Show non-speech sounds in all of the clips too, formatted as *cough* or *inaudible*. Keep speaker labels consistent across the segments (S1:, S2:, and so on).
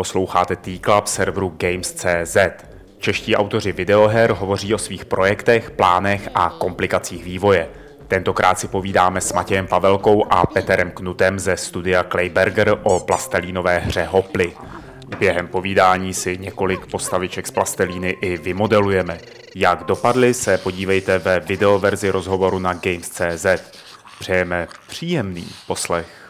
S1: Posloucháte T-Club serveru Games.cz. Čeští autoři videoher hovoří o svých projektech, plánech a komplikacích vývoje. Tentokrát si povídáme s Matějem Pavelkou a Peterem Knutem ze studia Clayberger o plastelínové hře Hoply. Během povídání si několik postaviček z plastelíny i vymodelujeme. Jak dopadly, se podívejte ve videoverzi rozhovoru na Games.cz. Přejeme příjemný poslech.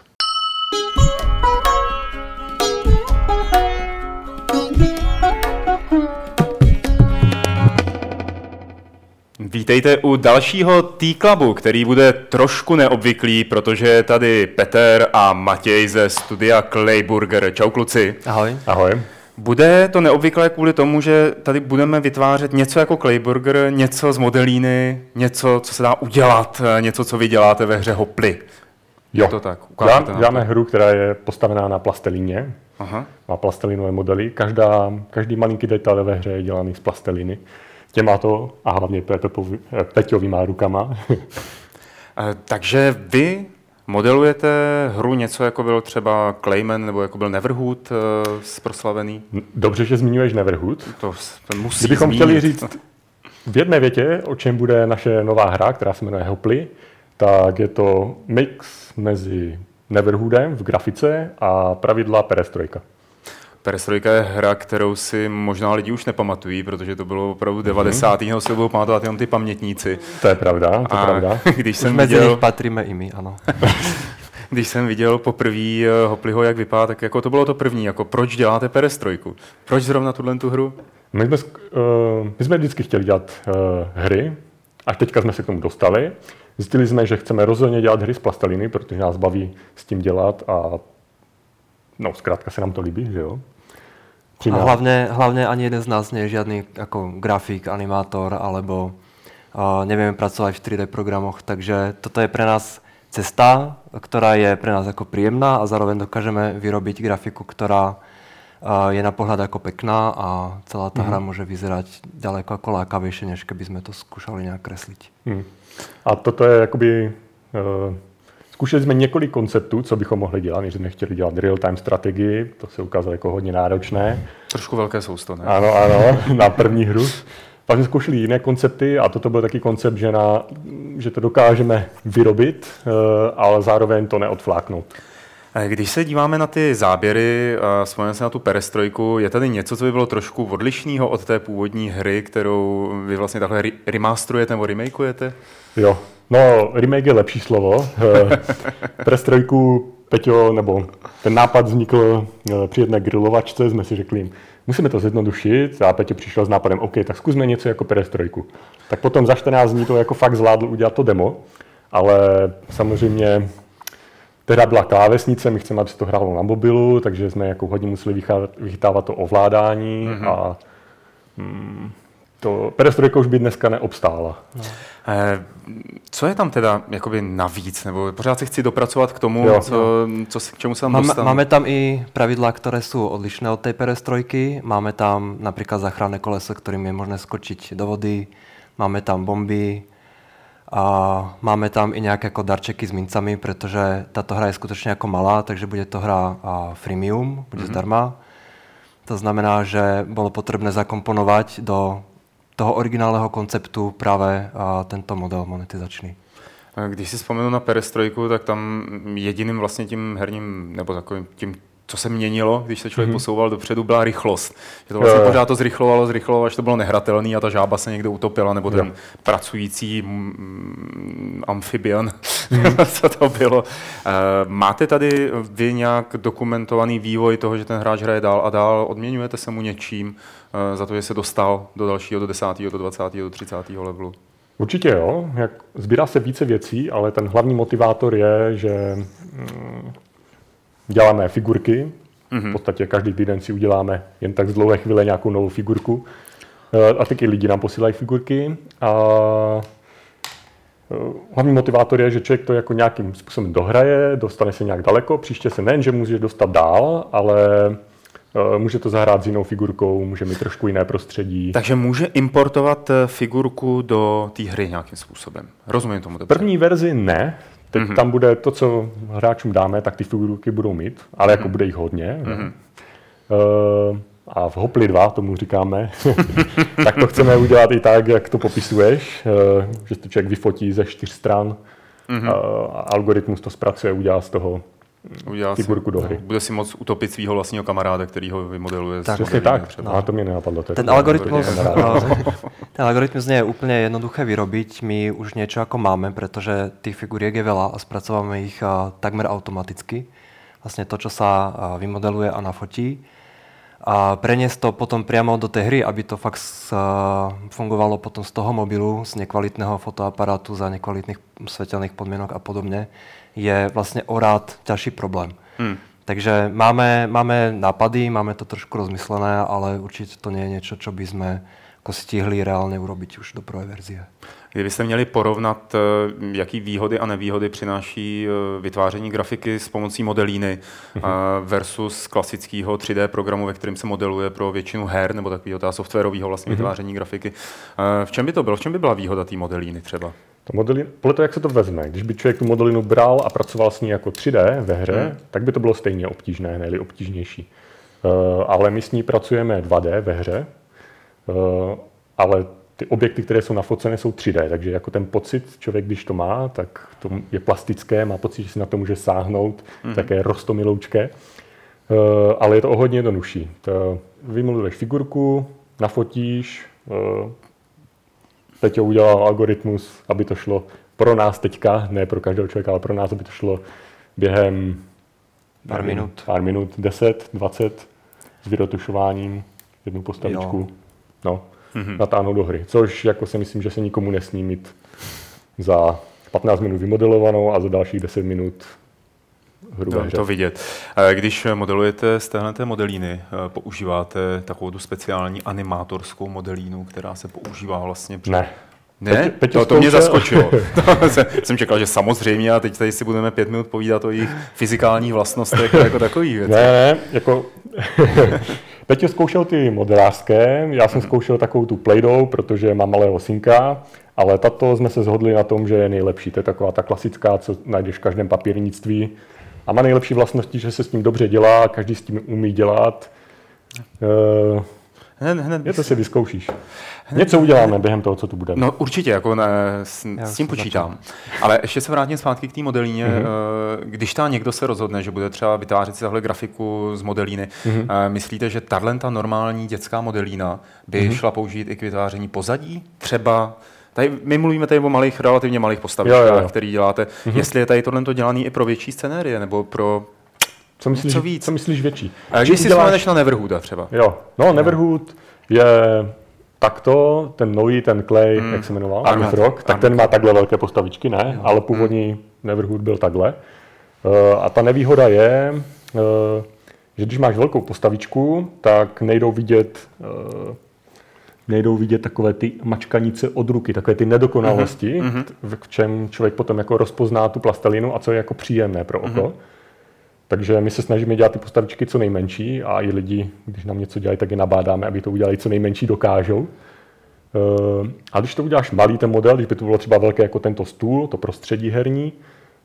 S1: Vítejte u dalšího T-Clubu, který bude trošku neobvyklý, protože je tady Peter a Matěj ze studia Clayburger. Čau kluci.
S2: Ahoj.
S3: Ahoj.
S1: Bude to neobvyklé kvůli tomu, že tady budeme vytvářet něco jako Clayburger, něco z modelíny, něco, co se dá udělat, něco, co vy děláte ve hře Hoply.
S3: Jo,
S1: to tak?
S3: Dělám, děláme hru, která je postavená na plastelíně. Aha. Má plastelinové modely. Každá, každý malinký detail ve hře je dělaný z plasteliny těma to a hlavně Peťovýma rukama. *laughs*
S1: Eh, takže vy modelujete hru něco, jako byl třeba Clayman nebo jako byl Neverhood uh, proslavený?
S3: Dobře, že zmiňuješ Neverhood.
S1: To, to musí
S3: Kdybychom
S1: zmínit.
S3: chtěli říct v jedné větě, o čem bude naše nová hra, která se jmenuje Hoply, tak je to mix mezi Neverhoodem v grafice a pravidla perestrojka.
S1: Perestrojka je hra, kterou si možná lidi už nepamatují, protože to bylo opravdu 90. Mm. si budou pamatovat jenom ty pamětníci.
S3: To je pravda, to je pravda.
S1: Když jsem
S2: Mezi
S1: viděl,
S2: nich patríme i my, ano. *laughs*
S1: když jsem viděl poprvé eh, Hopliho, jak vypadá, tak jako to bylo to první, jako proč děláte perestrojku? Proč zrovna tuhle tu hru?
S3: My jsme, uh, my jsme vždycky chtěli dělat uh, hry, až teďka jsme se k tomu dostali. Zjistili jsme, že chceme rozhodně dělat hry z plasteliny, protože nás baví s tím dělat a no, zkrátka se nám to líbí, že jo?
S2: A hlavně, hlavně ani jeden z nás nie je žiadny ako grafik, animátor, alebo uh, nevieme pracovať v 3D programoch, takže toto je pre nás cesta, ktorá je pre nás ako príjemná a zároveň dokážeme vyrobiť grafiku, ktorá uh, je na pohľad ako pekná a celá tá mm. hra môže vyzerať ďaleko ako lákavejšie, než keby sme to skúšali nejak kresliť. Mm.
S3: A toto je jakoby uh, Zkušeli jsme několik konceptů, co bychom mohli dělat, než jsme chtěli dělat real-time strategii, to se ukázalo jako hodně náročné.
S1: Trošku velké sousto, ne?
S3: Ano, ano, *laughs* na první hru. Pak jsme zkoušeli jiné koncepty a toto byl taky koncept, že, na, že to dokážeme vyrobit, eh, ale zároveň to neodfláknout.
S1: Eh, když se díváme na ty záběry, vzpomeneme se na tu perestrojku, je tady něco, co by bylo trošku odlišného od té původní hry, kterou vy vlastně takhle remasterujete nebo remakeujete?
S3: Jo, no remake je lepší slovo. Eh, perestrojku Peťo, nebo ten nápad vznikl eh, při jedné grilovačce, jsme si řekli, musíme to zjednodušit a Peťo přišel s nápadem, OK, tak zkusme něco jako perestrojku. Tak potom za 14 dní to jako fakt zvládl udělat to demo, ale samozřejmě Teda byla klávesnice, my chceme, aby se to hrálo na mobilu, takže jsme jako hodně museli vychytávat to ovládání mm-hmm. a mm, to perestrojka už by dneska neobstála. No.
S1: Eh, co je tam teda jakoby navíc? Nebo pořád si chci dopracovat k tomu, jo, co, jo. co, k čemu se tam
S2: máme,
S1: dostanu.
S2: Máme tam i pravidla, které jsou odlišné od té perestrojky. Máme tam například záchranné koleso, kterým je možné skočiť do vody. Máme tam bomby, a máme tam i nějaké jako darčeky s mincami, protože tato hra je skutečně jako malá, takže bude to hra freemium, bude mm-hmm. zdarma. To znamená, že bylo potřebné zakomponovat do toho originálního konceptu právě tento model monetizační.
S1: Když si vzpomenu na perestrojku, tak tam jediným vlastně tím herním, nebo takovým tím co se měnilo, když se člověk mm-hmm. posouval dopředu, byla rychlost. Že to vlastně pořád to zrychlovalo, zrychlovalo, až to bylo nehradatelné a ta žába se někde utopila, nebo ten jo. pracující mm, amfibian, mm. *laughs* co to bylo. E, máte tady vy nějak dokumentovaný vývoj toho, že ten hráč hraje dál a dál, odměňujete se mu něčím e, za to, že se dostal do dalšího, do 10., do 20., do 30. levelu?
S3: Určitě jo. Jak, sbírá se více věcí, ale ten hlavní motivátor je, že mm, děláme figurky. Mm-hmm. V podstatě každý týden si uděláme jen tak z dlouhé chvíle nějakou novou figurku. Eh, a taky lidi nám posílají figurky. A eh, hlavní motivátor je, že člověk to jako nějakým způsobem dohraje, dostane se nějak daleko. Příště se nejen, že může dostat dál, ale eh, může to zahrát s jinou figurkou, může mít trošku jiné prostředí.
S1: Takže může importovat figurku do té hry nějakým způsobem. Rozumím tomu dobře.
S3: První verzi ne, Teď mm-hmm. tam bude to, co hráčům dáme, tak ty figurky budou mít, ale jako mm-hmm. bude jich hodně. Mm-hmm. Uh, a v Hopli 2 tomu říkáme, *laughs* tak to chceme udělat i tak, jak to popisuješ, uh, že to člověk vyfotí ze čtyř stran mm-hmm. a algoritmus to zpracuje, udělá z toho udělá figurku si, do hry. No,
S1: bude si moc utopit svého vlastního kamaráda, který ho vymodeluje.
S3: Tak, přesně tak, třeba. no, to mě nenapadlo. *laughs* *laughs*
S2: Ten, algoritmus, ten algoritmus nie je úplně jednoduché vyrobiť, my už něco jako máme, protože těch figuriek je veľa a zpracováme ich takmer automaticky. Vlastně to, co se vymodeluje a nafotí a preniesť to potom priamo do tej hry, aby to fakt fungovalo potom z toho mobilu, z nekvalitného fotoaparátu za nekvalitných svetelných podmienok a podobne, je vlastně o rád ťažší problém. Hmm. Takže máme, máme nápady, máme to trošku rozmyslené, ale určitě to nie je něco, co by sme jako stihli reálně urobiť už do prvé verzie.
S1: Kdybyste měli porovnat, eh, jaký výhody a nevýhody přináší eh, vytváření grafiky s pomocí modelíny mm-hmm. versus klasického 3D programu, ve kterém se modeluje pro většinu her nebo takového softwarového vlastně mm-hmm. vytváření grafiky. V čem by to bylo? V čem by byla výhoda té modelíny třeba?
S3: To modelin, podle toho, jak se to vezme, když by člověk tu modelinu bral a pracoval s ní jako 3D ve hře, hmm. tak by to bylo stejně obtížné, ne obtížnější. Uh, ale my s ní pracujeme 2D ve hře, ale ty objekty, které jsou nafocené, jsou 3D, takže jako ten pocit člověk, když to má, tak to je plastické, má pocit, že si na to může sáhnout, mm-hmm. také rostomiloučké, uh, ale je to o hodně jednodušší. To vymluvuješ figurku, nafotíš, uh, Peťo udělal algoritmus, aby to šlo pro nás teďka, ne pro každého člověka, ale pro nás, aby to šlo během
S2: pár nevím, minut.
S3: Pár minut, 10, 20 s vyrotušováním jednu postavičku. Jo. No, mm-hmm. natáhnout do hry. Což jako si myslím, že se nikomu nesmí mít za 15 minut vymodelovanou a za dalších 10 minut hru
S1: to, to vidět. Když modelujete z téhle modelíny, eh, používáte takovou tu speciální animátorskou modelínu, která se používá vlastně při...
S3: Ne.
S1: Ne? Peť, to, to mě zaskočilo. *laughs* jsem čekal, že samozřejmě a teď tady si budeme pět minut povídat o jejich fyzikálních vlastnostech jako takových věcí.
S3: Ne, ne, jako *laughs* Peťo zkoušel ty modelářské, já jsem zkoušel takovou tu Play-Doh, protože mám malého synka, ale tato jsme se zhodli na tom, že je nejlepší. To je taková ta klasická, co najdeš v každém papírnictví. A má nejlepší vlastnosti, že se s tím dobře dělá, každý s tím umí dělat. Hned, hned je to si vyzkoušíš. Hned, Něco uděláme během toho, co tu bude.
S1: No určitě, jako ne, s, s tím počítám. Ale ještě se vrátím zpátky k té modelíně. Mm-hmm. Když ta někdo se rozhodne, že bude třeba vytvářet si tahle grafiku z modelíny, mm-hmm. myslíte, že tahle ta normální dětská modelína by mm-hmm. šla použít i k vytváření pozadí? Třeba Tady my mluvíme tady o malých, relativně malých postavičkách, který děláte. Mm-hmm. Jestli je tady tohle dělaný i pro větší scenérie, nebo pro
S3: co myslíš, co víc? Co myslíš větší?
S1: A když si děláš... vzpomeneš na Neverhooda třeba.
S3: Jo, no Neverhood je takto, ten nový, ten Clay, mm. jak se jmenoval? Armand. Rock, tak ten má takhle velké postavičky, ne? Jo. Ale původní mm. Neverhood byl takhle. Uh, a ta nevýhoda je, uh, že když máš velkou postavičku, tak nejdou vidět uh, nejdou vidět takové ty mačkanice od ruky, takové ty nedokonalosti, mm-hmm. v čem člověk potom jako rozpozná tu plastelinu a co je jako příjemné pro oko. Mm-hmm. Takže my se snažíme dělat ty postavičky co nejmenší a i lidi, když nám něco dělají, tak je nabádáme, aby to udělali co nejmenší dokážou. Eh, a když to uděláš malý ten model, když by to bylo třeba velké jako tento stůl, to prostředí herní,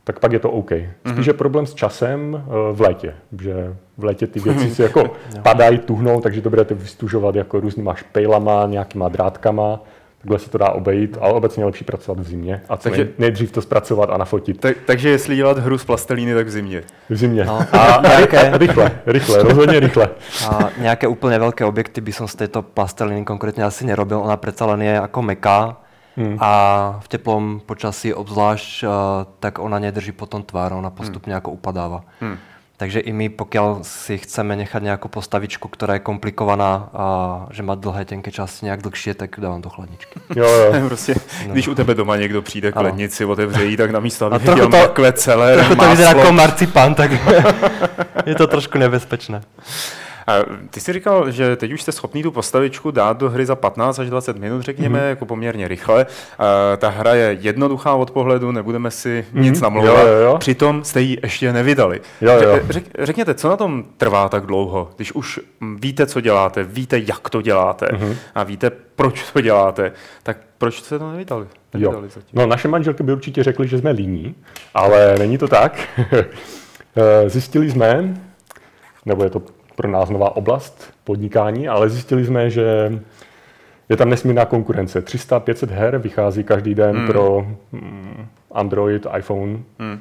S3: tak pak je to OK. Spíš mm-hmm. je problém s časem eh, v létě, že v létě ty věci si *laughs* jako padají, tuhnou, takže to budete vystužovat jako různýma špejlama, nějakýma drátkama, takhle se to dá obejít, ale obecně je lepší pracovat v zimě a co takže, nejdřív to zpracovat a nafotit.
S1: Tak, takže jestli dělat hru z plastelíny, tak v zimě.
S3: V zimě. No. A, nějaké... rychle, rychle, rozhodně rychle.
S2: A nějaké úplně velké objekty by som z této plasteliny konkrétně asi nerobil, ona přece jen je jako meká, Hmm. A v teplom počasí obzvlášť, uh, tak ona nedrží potom tvár, ona postupně hmm. jako upadává. Hmm. Takže i my, pokud si chceme nechat nějakou postavičku, která je komplikovaná a že má dlhé, tenké části nějak dlhší, tak dávám do chladničky. *laughs*
S1: Jo, jo. *laughs* prostě, no. Když u tebe doma někdo přijde k lednici, otevře jí, tak na místo, aby viděl to, celé,
S2: trochu to vyzerá jako marcipan, tak *laughs* je to trošku nebezpečné.
S1: A ty jsi říkal, že teď už jste schopný tu postavičku dát do hry za 15 až 20 minut, řekněme, mm-hmm. jako poměrně rychle. A ta hra je jednoduchá od pohledu, nebudeme si mm-hmm. nic namlouvat. Jo, jo, jo. Přitom jste ji ještě nevydali.
S3: Jo, jo.
S1: Řek, řekněte, co na tom trvá tak dlouho, když už víte, co děláte, víte, jak to děláte mm-hmm. a víte, proč to děláte, tak proč jste to nevydali? nevydali
S3: jo. No, naše manželky by určitě řekly, že jsme líní, ale není to tak. *laughs* Eh, zjistili jsme, nebo je to pro nás nová oblast podnikání, ale zjistili jsme, že je tam nesmírná konkurence. 300-500 her vychází každý den hmm. pro mm, Android, iPhone. Hmm.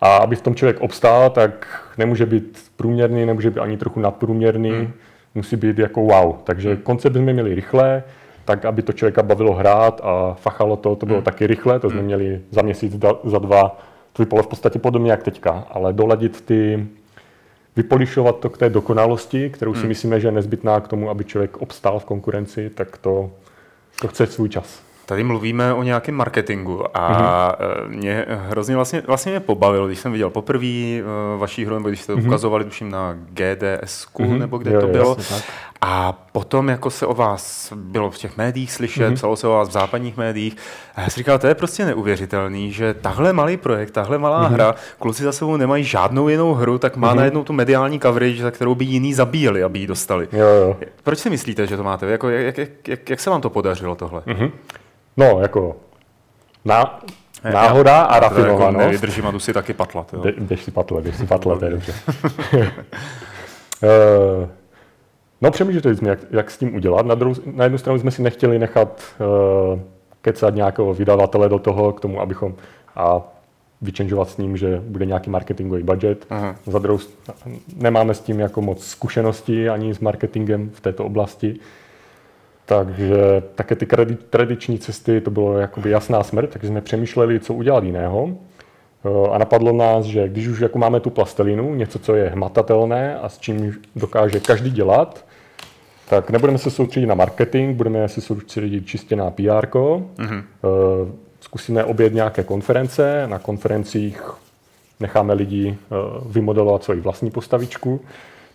S3: A aby v tom člověk obstál, tak nemůže být průměrný, nemůže být ani trochu nadprůměrný, hmm. musí být jako wow. Takže hmm. koncept jsme měli rychle, tak aby to člověka bavilo hrát a fachalo to, to bylo hmm. taky rychle, to jsme hmm. měli za měsíc, za dva, to vypadalo v podstatě podobně jak teďka, ale doladit ty, vypolišovat to k té dokonalosti, kterou si hmm. myslíme, že je nezbytná k tomu, aby člověk obstál v konkurenci, tak to, to chce svůj čas.
S1: Tady mluvíme o nějakém marketingu a mm-hmm. mě hrozně vlastně, vlastně mě pobavilo, když jsem viděl poprvé uh, vaší hru, nebo když jste to mm-hmm. ukazovali, tuším na GDS, mm-hmm. nebo kde jo, to bylo. Jasně, a potom jako se o vás bylo v těch médiích slyšet, mm-hmm. psalo se o vás v západních médiích. A já si říkal, to je prostě neuvěřitelný, že tahle malý projekt, tahle malá mm-hmm. hra, kluci za sebou nemají žádnou jinou hru, tak má mm-hmm. najednou tu mediální coverage, za kterou by jiný zabíjeli, aby ji dostali.
S3: Jo, jo.
S1: Proč si myslíte, že to máte? Jako, jak, jak, jak, jak se vám to podařilo tohle? Mm-hmm.
S3: No, jako ná, náhoda já, a rafinovanost. Jako
S1: nevydržím a jdu si taky patlat. Jo.
S3: Jdeš si patlat, jdeš si *laughs* patlat, to je dobře. No přemýšleli jsme, jak, jak s tím udělat. Na, druhou, na jednu stranu jsme si nechtěli nechat uh, kecat nějakého vydavatele do toho, k tomu, abychom a vyčenžovat s ním, že bude nějaký marketingový budget. Aha. Za druhou nemáme s tím jako moc zkušenosti ani s marketingem v této oblasti. Takže také ty tradiční cesty, to bylo jakoby jasná smrt, takže jsme přemýšleli, co udělat jiného. Eh, a napadlo nás, že když už jako máme tu plastelinu, něco, co je hmatatelné a s čím dokáže každý dělat, tak nebudeme se soustředit na marketing, budeme se soustředit čistě na PR. Mm-hmm. Eh, zkusíme obět nějaké konference, na konferencích necháme lidi eh, vymodelovat svoji vlastní postavičku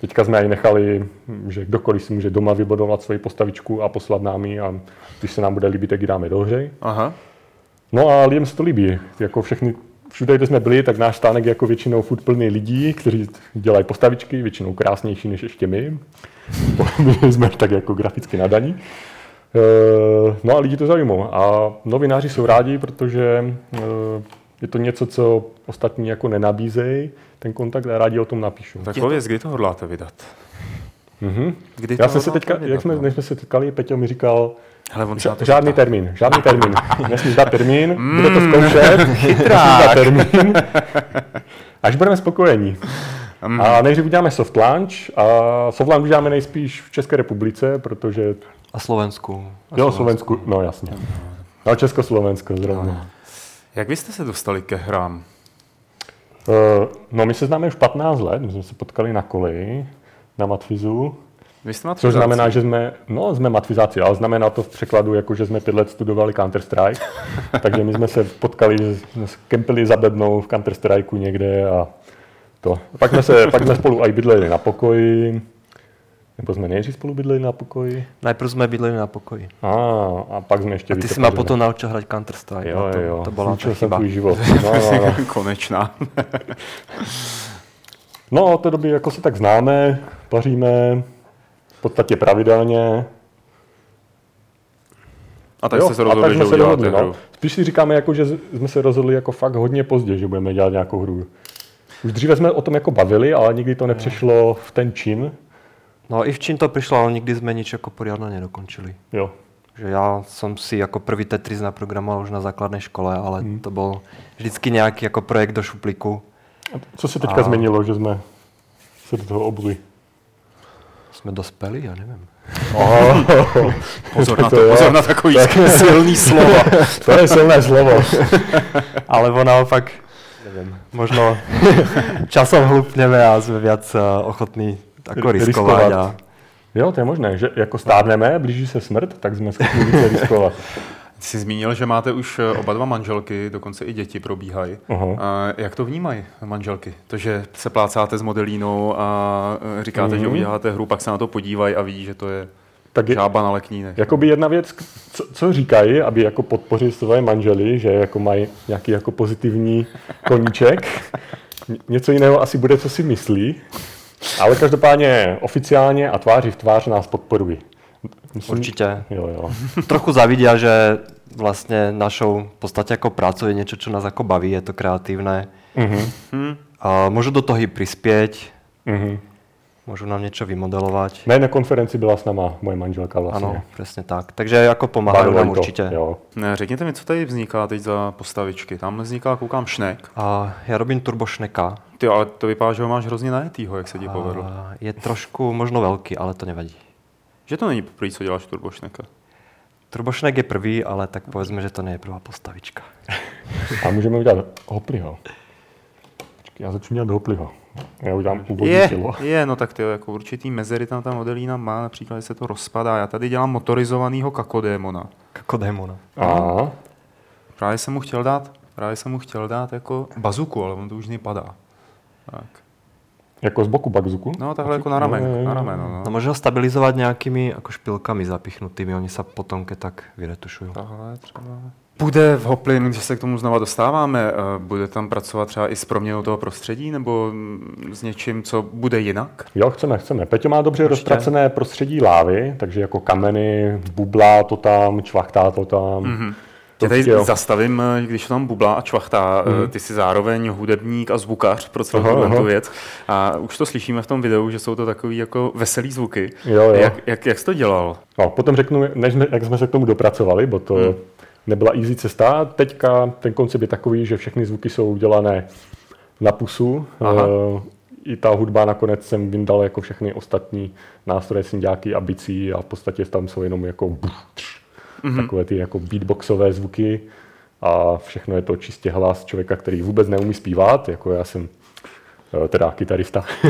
S3: Teďka jsme ji nechali, že kdokoliv si může doma vybudovat svoji postavičku a poslat nám ji a když se nám bude líbit, tak ji dáme do hry. Aha. No a lidem se to líbí. Jako všechny, všude, kde jsme byli, tak náš stánek je jako většinou furt plný lidí, kteří dělají postavičky, většinou krásnější než ještě my. *laughs* my jsme tak jako graficky nadaní. Eh, no a lidi to zajímá. A novináři jsou rádi, protože eh, je to něco, co ostatní jako nenabízejí, ten kontakt a rádi o tom napíšu.
S1: Tak pověz, kdy to hodláte vydat?
S3: Mm-hmm. Kdy Já jsem se teďka, vydat, jak jsme, no? než jsme se setkali, Peťo mi říkal, Hele, on žádný říká. termín, žádný termín. Nesmíš dát termín, mm, bude to zkoušet, *laughs*
S1: chytrák.
S3: termín, až budeme spokojení. Mm. A nejdřív uděláme soft launch a soft launch uděláme nejspíš v České republice, protože...
S2: A Slovensku.
S3: A jo, Slovensku, no jasně. No, Československo zrovna.
S1: Jak vy jste se dostali ke hrám?
S3: Uh, no, my se známe už 15 let, my jsme se potkali na koleji, na Matfizu.
S1: Vy jste
S3: Což znamená, že jsme, no, jsme matfizáci, ale znamená to v překladu, jako že jsme pět let studovali Counter-Strike. *laughs* takže my jsme se potkali, jsme se kempili za bednou v Counter-Strikeu někde a to. Pak jsme, se, pak jsme spolu i bydleli na pokoji. Nebo jsme nejdřív spolu bydleli na pokoji?
S2: Najprv jsme bydleli na pokoji.
S3: A, a pak jsme ještě
S2: A ty jsi ma potom naučil hrát Counter Strike.
S3: Jo,
S2: to,
S3: jo,
S2: to byla
S3: jsem tvůj život. *laughs*
S1: No, no, no. *laughs* Konečná.
S3: no, od té doby jako se tak známe, paříme v podstatě pravidelně.
S1: A tak jo, jste se rozhodli, že se dohodli, no.
S3: Spíš si říkáme, jako, že jsme se rozhodli jako fakt hodně pozdě, že budeme dělat nějakou hru. Už dříve jsme o tom jako bavili, ale nikdy to nepřešlo v ten čin.
S2: No i v čím to přišlo, ale nikdy jsme nič jako poriadne nedokončili.
S3: Jo.
S2: Že já jsem si jako první Tetris naprogramoval už na základné škole, ale hmm. to byl vždycky nějaký jako projekt do šuplíku.
S3: A co se teďka a... změnilo, že jsme se do toho obuli?
S2: Jsme dospěli, já nevím.
S1: Oh, *laughs* pozor, na to, to pozor na takový tak. *laughs* silný slovo. *laughs*
S3: to je silné slovo.
S2: ale ono naopak, nevím, možno časom hlupněme a jsme víc uh, ochotní jako riskovat. riskovat. A...
S3: Jo, to je možné, že jako stárneme, blíží se smrt, tak jsme schopni více riskovat.
S1: Jsi zmínil, že máte už eh, oba dva manželky, dokonce i děti probíhají. Uh-huh. jak to vnímají manželky? To, že se plácáte s modelínou a eh, říkáte, uh-huh. že mhm. uděláte hru, pak se na to podívají a ví, že to je tak je, žába na leknínek.
S3: Jakoby jedna věc, co, co říkají, aby jako podpořili svoje manžely, že jako mají nějaký jako pozitivní koníček. Něco jiného asi bude, co si myslí. Ale každopádně oficiálně a tváří v tvář nás podporují.
S2: Myslím, Určitě.
S3: Jo, jo. *laughs*
S2: Trochu zavidí, že vlastně našou v podstatě jako prácu je něco, co nás jako baví, je to kreativné. Mm-hmm. A můžu do toho i přispět. Mm-hmm. Můžu nám něco vymodelovat.
S3: Na jedné konferenci byla s náma moje manželka vlastně.
S2: Ano, přesně tak. Takže jako pomáhají nám
S3: to,
S2: určitě.
S3: Jo.
S1: Ne, řekněte mi, co tady vzniká teď za postavičky. Tam vzniká, koukám, šnek.
S2: A já robím turbošneka.
S1: Ty, ale to vypadá, že ho máš hrozně najetýho, jak se ti povedlo.
S2: A je trošku možno velký, ale to nevadí.
S1: Že to není poprvé, co děláš turbošneka.
S2: Turbošnek je prvý, ale tak povedzme, že to je prvá postavička.
S3: A můžeme udělat hopliho. Počkej, já začnu dělat hopliho. Já udělám úvodní
S1: Je,
S3: tělo.
S1: je, no tak ty jako určitý mezery tam ta modelína má, například, že se to rozpadá. Já tady dělám motorizovanýho kakodémona.
S2: Jako démona.
S3: A
S1: Právě jsem mu chtěl dát, právě jsem mu chtěl dát jako bazuku, ale on to už nepadá. Tak.
S3: Jako z boku bakzuku.
S1: No, takhle jako na ramen, na rameno, no.
S2: No ho stabilizovat nějakými jako špilkami zapichnutými, oni se potom ke tak vyretušují.
S1: Tahle třeba. Bude v Hoplin, když se k tomu znova dostáváme, eh, bude tam pracovat třeba i s proměnou toho prostředí, nebo mm, s něčím, co bude jinak?
S3: Jo, chceme, chceme. Peťo má dobře
S1: Určitě.
S3: rozpracené prostředí lávy, takže jako kameny, bublá to tam, čvachtá to tam.
S1: Mm-hmm. Tě tady
S3: jo.
S1: zastavím, eh, když tam bublá a čvachtá.
S3: Mhm.
S1: Mm. Ty jsi zároveň hudebník a zvukař pro celou
S3: Aha,
S1: tuhle tu
S3: aha.
S1: věc. A už to slyšíme v tom videu, že jsou to takový jako veselý zvuky.
S3: Jo, jo.
S1: Jak, jak, jak jsi to dělal?
S3: No, potom řeknu, než jsme, jak jsme se k tomu dopracovali, bo to
S1: Hmm.
S3: nebyla easy cesta. Teďka ten koncept je takový, že všechny zvuky jsou udělané na pusu.
S1: Aha.
S3: Eh, I ta hudba nakonec jsem vyndal jako všechny ostatní nástroje, syndiáky a bicí a v podstatě tam jsou jenom jako buch, tř,
S1: Mhm.
S3: takové ty jako beatboxové zvuky a všechno je to čistě hlas člověka, který vůbec neumí zpívat, jako já jsem eh, teda kytarista. *laughs*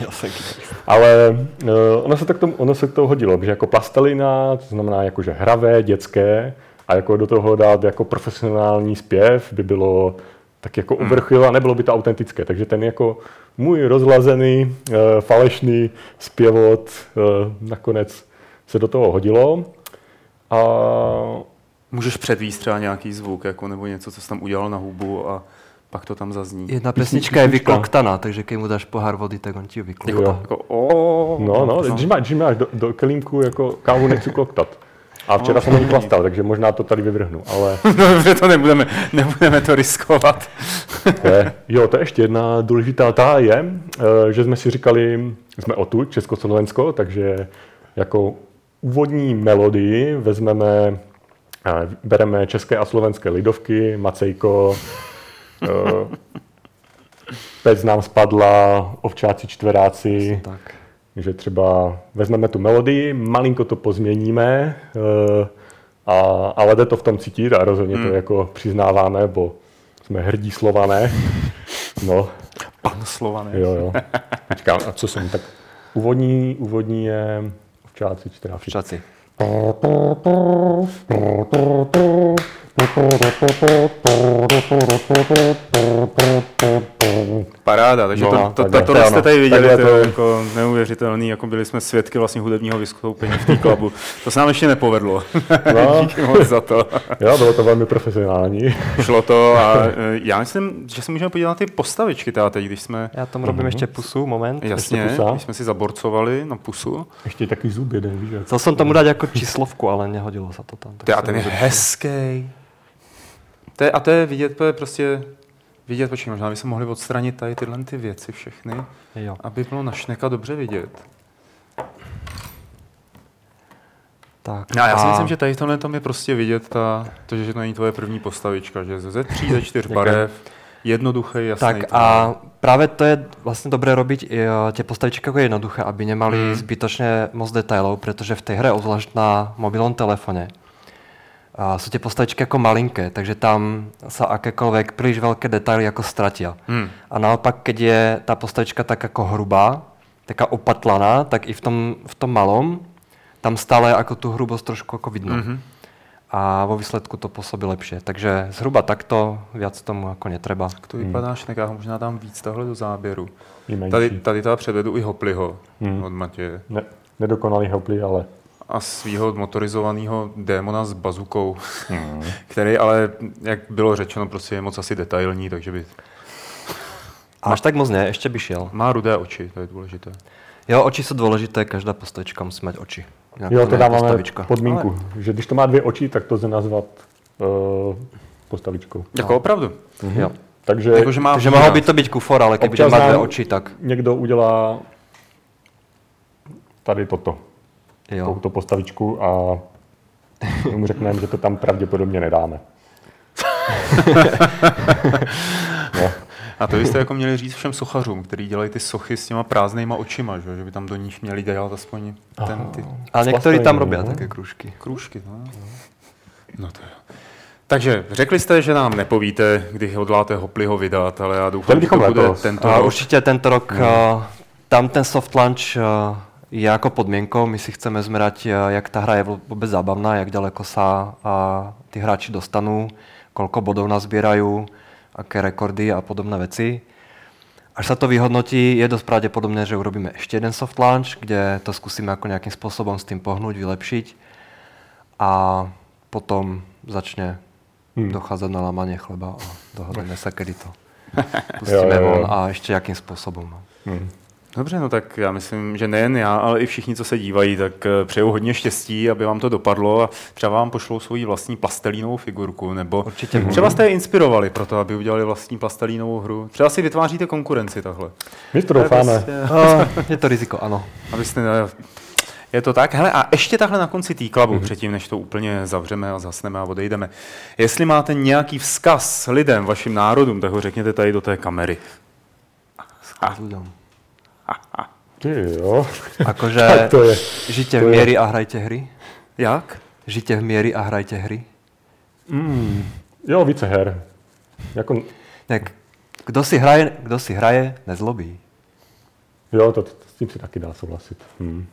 S2: Já jsem kytarista.
S3: Ale uh, ono, se to k tomu, ono se k tomu hodilo, že jako plastelina, to znamená jako, že hravé, dětské, a jako do toho dát jako profesionální zpěv by bylo tak jako
S1: Hmm.
S3: uvrchil a nebylo by to autentické. Takže ten jako můj rozlazený, uh, falešný zpěvot nakonec se do toho hodilo. A
S1: Můžeš předvíst třeba nějaký zvuk, jako, nebo něco, co jsi tam udělal na hubu a pak to tam zazní.
S2: Jedna pesnička je vykloktaná, takže když mu dáš pohár vody, tak on ti ji vyklokta.
S3: Jo.
S1: Jako, o,
S3: no, no, když, má, když máš do, do kelímku jako kávu nechci kloktat. A včera jsem ho chlastal, takže možná to tady vyvrhnu, ale *laughs*
S1: No, dobře, to nebudeme, nebudeme to riskovat.
S3: Je. Jo, to je ještě jedna důležitá ta je, eh, že jsme si říkali, jsme o tu Československo, takže jako úvodní melodii vezmeme, bereme české a slovenské lidovky, Macejko, *laughs* eh, Pec nám spadla, Ovčáci čtveráci,
S2: Tak.
S3: že třeba vezmeme tu melodii, malinko to pozměníme, eh, a, ale jde to v tom cítit a rozhodně to jako přiznáváme, bo jsme hrdí slované. *laughs* No,
S1: Pan Slované.
S3: jo, jo. *laughs* Počkám, a co jsem tak... Úvodní, úvodní je ovčáci čtveráci.
S2: Šaci.
S1: Paráda, takže
S3: No,
S1: to, to, to, tohle jste tady viděli,
S3: takhle
S1: to je
S3: to-
S1: jako neuvěřitelný, jako byli jsme svědky vlastně hudebního vystoupení v té *laughs* klubu. To se nám ještě nepovedlo.
S3: No. *laughs*
S1: Díky moc za to.
S3: Jo, bylo to velmi profesionální.
S1: Šlo to a e, já myslím, že se můžeme podívat na ty postavičky teda teď, když jsme,
S2: Já tam robím ještě pusu, moment.
S1: jasně,
S3: pusa.
S1: když jsme si zaborcovali na pusu.
S3: Ještě takový zub jeden, víš,
S2: Chcel jsem tomu dát jako číslovku, ale nehodilo se to tam. tak
S1: Ty, a
S2: jsem
S1: ten je hezký. To je, a to je vidět, to je prostě vidět, počkej, možná bychom mohli odstranit tady tyhle ty věci všechny,
S2: Jo.
S1: aby bylo na šneka dobře vidět.
S2: Tak.
S1: No, já si
S2: a-
S1: myslím, že tady v tomhle tom je prostě vidět ta, to, že to není tvoje první postavička, že ze tří, ze čtyř barev, jednoduchý, jasný.
S2: Tak
S1: tvar.
S2: a právě to je vlastně dobré robiť i, eh, tie postavičky jako jednoduché, aby nemali
S1: Hmm.
S2: mm. zbytočně moc detailov, protože v té hře, obzvlášť na mobilnom telefone, a jsou ty postavičky jako malinké, takže tam sa akékoľvek príliš veľké detaily jako stratia.
S1: Hmm.
S2: A naopak, keď je ta postavička tak jako hrubá, taká opatlaná, tak i v tom, v tom malom, tam stále jako tu hrubost trošku jako vidno.
S1: Mhm.
S2: Mm-hmm. A vo výsledku to působí lepšie. Takže zhruba takto, viac tomu jako netreba.
S1: Jak to vypadá šneka, já ho možná dám víc tahle do záběru. Tady, tady teda předvedu i Hopliho
S3: Hmm.
S1: od Matěje
S3: Ne, nedokonalý hopli, ale
S1: a svého motorizovaného démona s bazukou,
S3: Hmm. *laughs*
S1: který ale, jak bylo řečeno, prostě je moc asi detailní, takže by...
S2: A až tak moc ne, ještě by šel.
S1: Má rudé oči, to je důležité.
S2: Jo, oči jsou důležité, každá postavička musí mít oči.
S3: Jo, to dáváme
S2: postavička.
S3: podmínku, že když to má dvě oči, tak to lze nazvat uh, postavičkou.
S1: Jako opravdu.
S2: Jo.
S3: Takže
S1: Jakože má
S2: Takže mohlo by to být kufor, ale když má dvě oči, tak
S3: někdo udělá tady toto,
S2: Jo.
S3: touto postavičku a mu řekneme, že to tam pravděpodobně nedáme. *laughs* no.
S1: A to byste jako měli říct všem sochařům, kteří dělají ty sochy s těma prázdnýma očima, že, že by tam do nich měli dělat aspoň ten, ty
S2: Ale někteří tam robí
S3: no.
S2: také kružky.
S1: krůžky. No, no to jo. Takže řekli jste, že nám nepovíte, kdy hodláte Hopliho vydat, ale já doufám, že to bude
S3: letos.
S1: tento
S2: A
S1: rok.
S2: určitě tento rok no. tam ten soft launch eh, je jako podmínkou. My si chceme zmerať, eh, jak ta hra je vůbec zábavná, jak daleko a ty hráči dostanou, kolko bodov nazbierajú, aké rekordy a podobné veci. Až sa to vyhodnotí, je dosť pravdepodobné, že urobíme ešte jeden soft launch, kde to skúsime ako nejakým spôsobom s tým pohnúť, vylepšiť a potom začne hmm. dochádzať na lámanie chleba a dohodneme sa, kedy to *laughs* pustíme
S3: Jo, jo, jo.
S2: von a ještě jakým způsobem. no.
S1: Dobře, no tak já myslím, že nejen já, ale i všichni, co se dívají, tak eh, přeju hodně štěstí, aby vám to dopadlo a třeba vám pošlou svoji vlastní plastelínovou figurku, nebo
S2: Určitě
S1: třeba jste je inspirovali pro to, aby udělali vlastní plastelínovou hru. Třeba si vytváříte konkurenci takhle.
S3: My to doufáme.
S1: prostě- *laughs*
S2: je to riziko, ano.
S1: Abyste, je to tak? Hele, a ještě takhle na konci té klabu, mm-hmm. předtím, než to úplně zavřeme a zasneme a odejdeme. Jestli máte nějaký vzkaz lidem, vašim národům, tak ho řekněte tady do té kamery.
S2: S ľuďom. *laughs*
S3: Ty jo.
S2: Akože
S3: Tak to je.
S2: žijte
S3: to
S2: v
S3: je.
S2: miery a hrajte hry.
S1: Jak?
S2: Žijte v miery a hrajte hry.
S3: Mm. Jo, více her. Jako,
S2: Tak, kdo si hraje, kdo si hraje, nezlobí.
S3: jo, to, to, s tím si taky dá souhlasit. Hmm.